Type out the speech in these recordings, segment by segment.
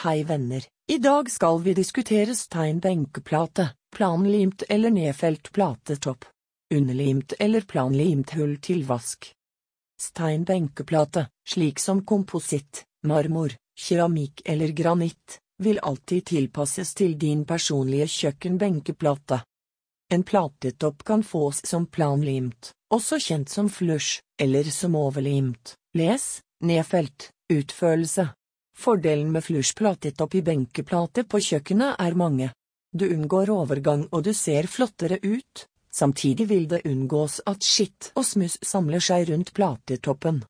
Hei venner, i dag skal vi diskutere steinbenkeplate, planlimt eller nedfelt platetopp. Underlimt eller planlimt hull til vask. Steinbenkeplate, slik som kompositt, marmor, keramikk eller granitt, vil alltid tilpasses til din personlige kjøkkenbenkeplate. En platetopp kan fås som planlimt, også kjent som flush, eller som overlimt. Les, nedfelt, utførelse. Fordelen med flush-platetopp i benkeplate på kjøkkenet er mange. Du unngår overgang og du ser flottere ut, samtidig vil det unngås at skitt og smuss samler seg rundt platetoppen.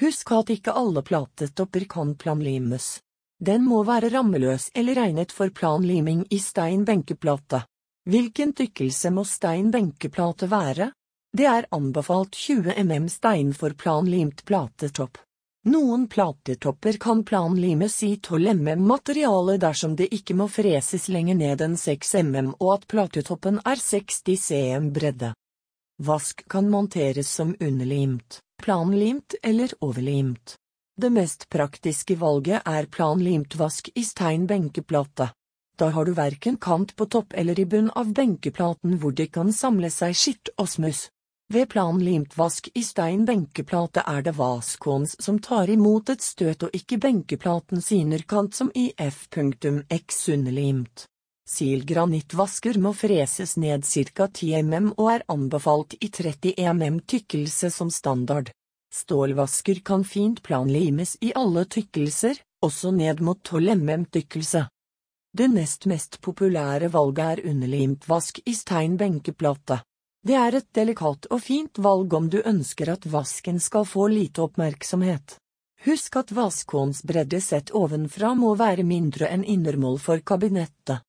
Husk at ikke alle platetopper kan planlimes. Den må være rammeløs eller regnet for planliming i stein benkeplate. Hvilken tykkelse må stein benkeplate være? Det er anbefalt 20 mm stein for planlimt platetopp. Noen platetopper kan planlimes i 12 mm materiale dersom det ikke må freses lenger ned enn 6 mm og at platetoppen er 60 cm bredde. Vask kan monteres som underlimt, planlimt eller overlimt. Det mest praktiske valget er planlimt vask i stein benkeplate. Da har du verken kant på topp eller i bunn av benkeplaten hvor det kan samle seg skitt og smuss. Ved planlimt vask i stein benkeplate er det vaskåns som tar imot et støt og ikke benkeplatens innerkant som i f.x underlimt. Silgranittvasker må freses ned ca 10 mm og er anbefalt i 30 mm tykkelse som standard. Stålvasker kan fint planlimes i alle tykkelser, også ned mot 12 mm tykkelse. Det nest mest populære valget er underlimt vask i stein benkeplate. Det er et delikat og fint valg om du ønsker at vasken skal få lite oppmerksomhet. Husk at vaskåns bredde sett ovenfra må være mindre enn innermål for kabinettet.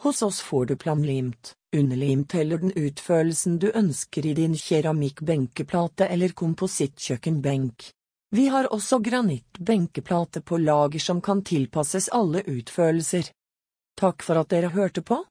Hos oss får du planlimt, underlimt eller den utførelsen du ønsker i din keramikkbenkeplate eller komposittkjøkkenbenk. Vi har også granittbenkeplate på lager som kan tilpasses alle utførelser. Takk for at dere hørte på.